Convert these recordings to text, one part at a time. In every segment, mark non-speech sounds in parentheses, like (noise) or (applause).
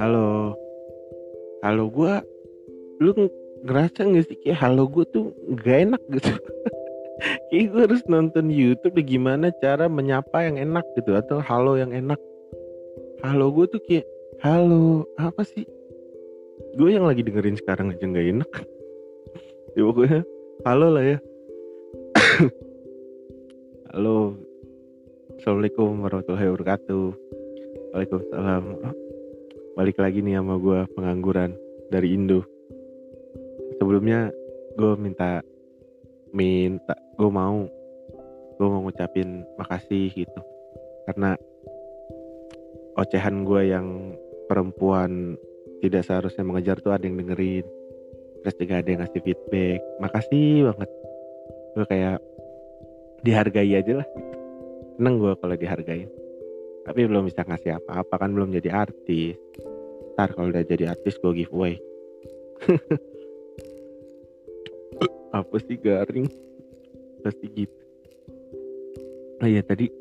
Halo. Halo gua lu ng ngerasa nggak sih kayak halo gua tuh nggak enak gitu. (laughs) Kayak gua harus nonton YouTube deh gimana cara menyapa yang enak gitu atau halo yang enak. Halo gua tuh kayak, "Halo," apa sih? Gue yang lagi dengerin sekarang aja nggak enak. (laughs) Ya pokoknya halo lah ya. (coughs) Halo. Assalamualaikum warahmatullahi wabarakatuh. Waalaikumsalam. Balik lagi nih sama gua pengangguran dari Indo. Sebelumnya gue minta minta gue mau gue mau ngucapin makasih gitu karena ocehan gue yang perempuan tidak seharusnya mengejar tuh ada yang dengerin terus juga ada yang ngasih feedback makasih banget gue kayak dihargai aja lah seneng gue kalau dihargain tapi belum bisa ngasih apa-apa kan belum jadi artis. Ntar kalau udah jadi artis gue giveaway. (laughs) Apa sih garing? Pasti gitu. Oh iya tadi.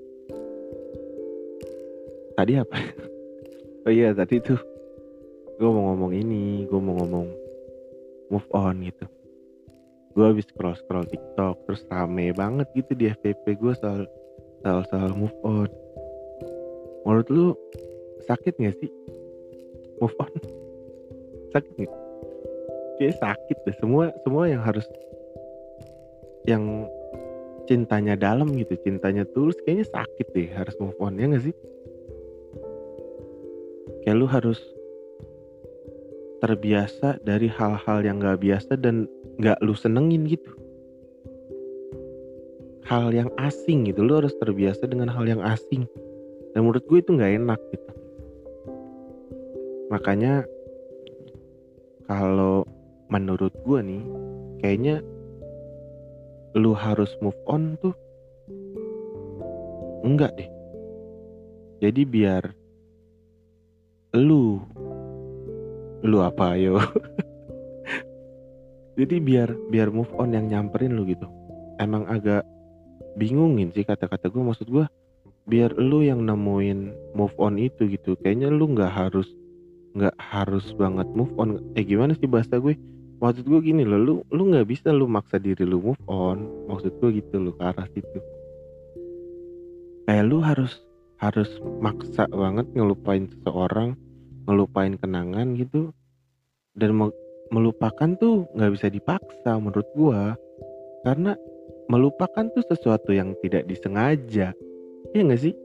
Tadi apa? (laughs) Oh iya tadi tuh gue mau ngomong ini gue mau ngomong move on gitu. Gue habis scroll scroll TikTok terus rame banget gitu di FVP gue soal soal soal move on. Menurut lu sakit gak sih? Move on. (laughs) Sakit gak? kayak sakit deh. Semua semua yang harus yang cintanya dalam gitu cintanya tulus kayaknya sakit deh harus move on ya gak sih? Kayak lu harus terbiasa dari hal-hal yang gak biasa dan gak lu senengin gitu hal yang asing gitu. Lu harus terbiasa dengan hal yang asing. Dan menurut gue itu gak enak gitu. Makanya kalau menurut gue nih kayaknya lu harus move on tuh enggak deh. Jadi biar lu lu apa ayo (laughs) jadi biar biar move on yang nyamperin lu gitu. Emang agak bingungin sih kata-kata gue maksud gue biar lu yang nemuin move on itu gitu. Kayaknya lu nggak harus nggak harus banget move on. Eh gimana sih bahasa gue? Maksud gue gini loh lu lu nggak bisa lu maksa diri lu move on. Maksud gue gitu lo ke arah situ. Kayak lu harus harus maksa banget ngelupain seseorang ngelupain kenangan gitu. Dan melupakan tuh nggak bisa dipaksa menurut gue karena melupakan tuh sesuatu yang tidak disengaja. Ya nggak sih?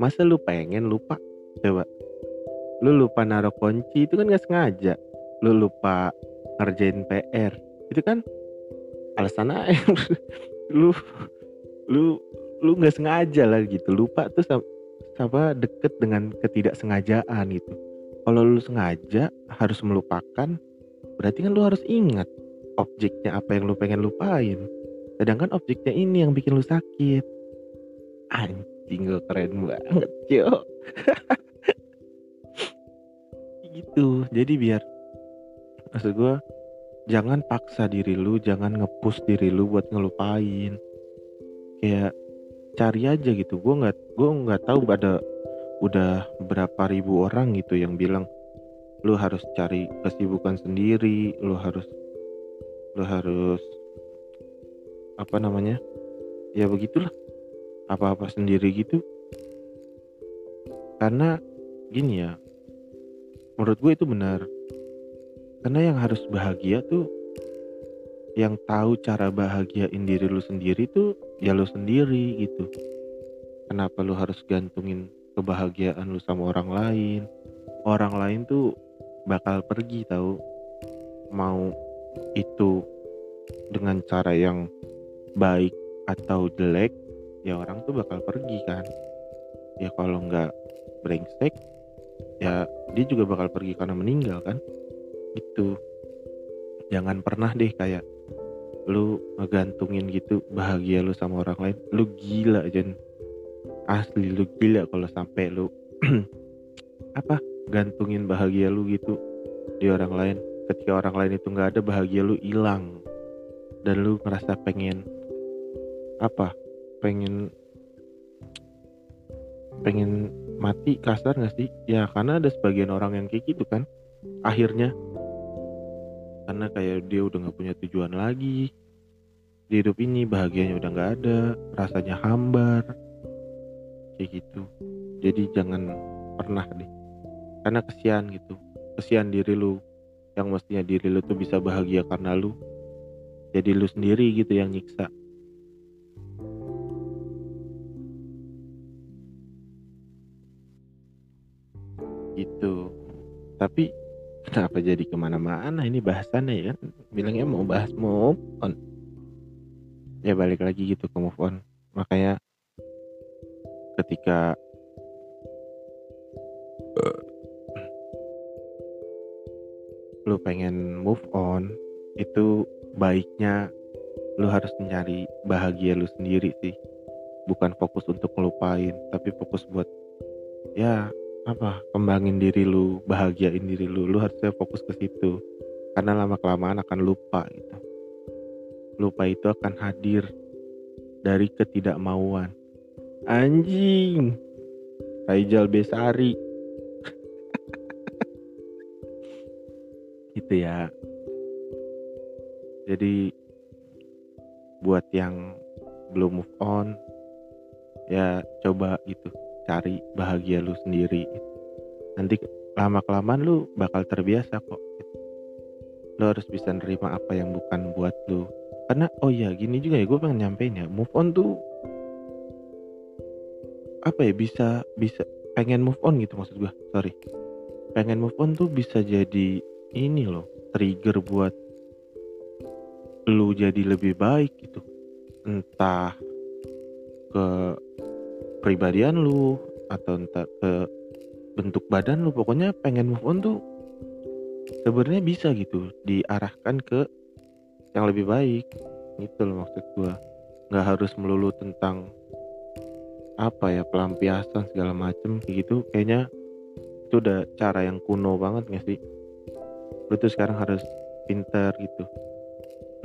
Masa lu pengen lupa? Coba. Lu lupa naruh kunci itu kan nggak sengaja. Lu lupa ngerjain PR itu kan alasan aja (laughs) lu lu lu nggak sengaja lah gitu. Lupa tuh sama deket dengan ketidaksengajaan gitu. Kalau lu sengaja harus melupakan berarti kan lu harus ingat objeknya apa yang lu pengen lupain sedangkan objeknya ini yang bikin lu sakit. Anjing gue keren banget yo (laughs) gitu. Jadi biar maksud gue jangan paksa diri lu jangan ngepush diri lu buat ngelupain. Kayak cari aja gitu. Gue nggak gue nggak tahu ada udah berapa ribu orang gitu yang bilang lu harus cari kesibukan sendiri lu harus lu harus apa namanya ya begitulah apa-apa sendiri gitu karena gini ya menurut gue itu benar karena yang harus bahagia tuh yang tahu cara bahagiain diri lu sendiri tuh ya lu sendiri gitu. Kenapa lu harus gantungin kebahagiaan lu sama orang lain? Orang lain tuh bakal pergi tahu mau itu dengan cara yang baik atau jelek ya orang tuh bakal pergi kan. Ya kalau nggak brengsek ya dia juga bakal pergi karena meninggal kan. Itu jangan pernah deh kayak lu ngegantungin gitu bahagia lu sama orang lain. Lu gila aja asli lu gila kalau sampai lu (clears throat) apa gantungin bahagia lu gitu di orang lain. Ketika orang lain itu nggak ada bahagia lu hilang. Dan lu ngerasa pengen apa pengen pengen mati kasar gak sih? Ya karena ada sebagian orang yang kayak gitu kan akhirnya. Karena kayak dia udah nggak punya tujuan lagi di hidup ini bahagianya udah nggak ada rasanya hambar kayak gitu. Jadi jangan pernah deh. Karena kesian gitu kesian diri lu. Yang mestinya diri lu tuh bisa bahagia karena lu. Jadi lu sendiri gitu yang nyiksa gitu. Tapi kenapa jadi ke mana-mana? Ini bahasannya ya. Bilangnya mau bahas move on. Ya balik lagi gitu ke move on. Makanya ketika lu pengen move on itu baiknya lu harus mencari bahagia lu sendiri sih. Bukan fokus untuk ngelupain tapi fokus buat ya apa kembangin diri lu bahagiain diri lu lu harusnya fokus ke situ. Karena lama kelamaan akan lupa gitu. Lupa itu akan hadir dari ketidakmauan. Anjing! Raijal Besari. (laughs) Gitu ya. Jadi buat yang belum move on ya coba gitu cari bahagia lu sendiri. Nanti lama kelamaan lu bakal terbiasa kok. Lu harus bisa nerima apa yang bukan buat lu. Karena oh ya gini juga ya gue pengen nyampein ya move on tuh apa ya bisa bisa pengen move on gitu maksud gue sorry. Pengen move on tuh bisa jadi ini loh trigger buat lu jadi lebih baik gitu. Entah ke kepribadian lu atau entah ke bentuk badan lu pokoknya pengen move on tuh sebenarnya bisa gitu diarahkan ke yang lebih baik gitu loh maksud gua. Nggak harus melulu tentang apa ya pelampiasan segala macem gitu. Kayaknya itu udah cara yang kuno banget gak sih? Lu tuh sekarang harus pinter gitu.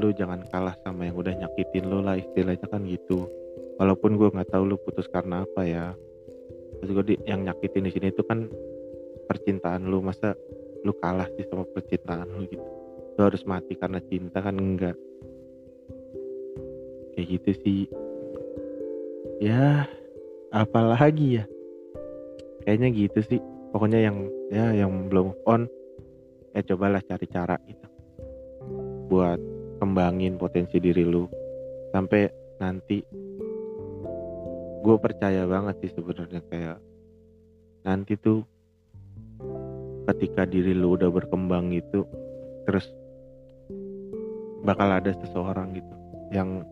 Lu jangan kalah sama yang udah nyakitin lu lah istilahnya kan gitu walaupun gue nggak tahu lu putus karena apa ya. Terus gue di, yang nyakitin di sini itu kan percintaan lu. Masa lu kalah sih sama percintaan lu gitu? Lu harus mati karena cinta kan? Enggak. Kayak gitu sih. Ya apalagi ya? Kayaknya gitu sih. Pokoknya yang ya yang belum on ya cobalah cari cara gitu. Buat kembangin potensi diri lu. Sampai nanti gue percaya banget sih sebenarnya kayak nanti tuh ketika diri lu udah berkembang gitu terus bakal ada seseorang gitu yang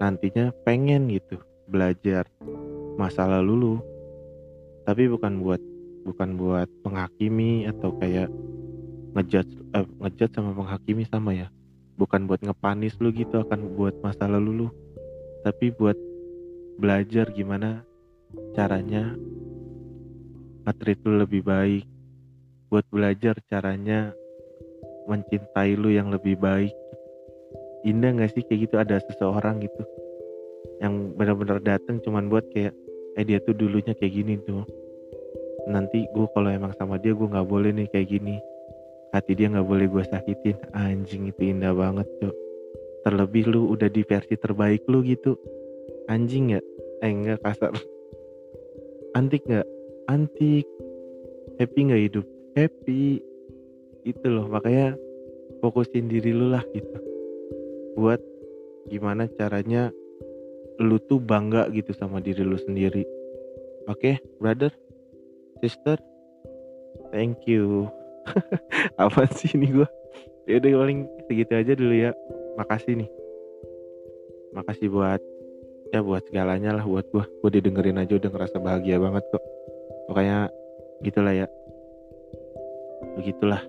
nantinya pengen gitu belajar masa lalu lu. Tapi bukan buat bukan buat menghakimi atau kayak ngejudge eh, ngejudge sama menghakimi sama ya. Bukan buat ngepanis lu gitu akan buat masa lalu lu. Tapi buat belajar gimana caranya nge lu lebih baik buat belajar caranya mencintai lu yang lebih baik. Indah gak sih kayak gitu? Ada seseorang gitu yang benar-benar datang cuman buat kayak eh dia tuh dulunya kayak gini tuh. Nanti gue kalau emang sama dia gue nggak boleh nih kayak gini. Hati dia nggak boleh gue sakitin. Anjing itu indah banget tuh terlebih lu udah di versi terbaik lu gitu anjing nggak eh enggak kasar. Antik nggak? Antik. Happy nggak hidup? Happy. Itu loh makanya fokusin diri lu lah gitu. Buat gimana caranya lu tuh bangga gitu sama diri lu sendiri. Oke okay, brother? Sister? Thank you. (laughs) Apa sih ini gua? Ya udah paling segitu aja dulu ya. Makasih nih. Makasih buat ya buat segalanya lah buat gue gue didengerin aja udah ngerasa bahagia banget kok. Pokoknya gitulah ya. Begitulah.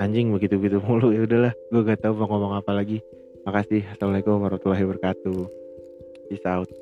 Anjing begitu begitu mulu. Ya udahlah gue gak tahu mau ngomong apa lagi. Makasih. Assalamualaikum warahmatullahi wabarakatuh. Peace out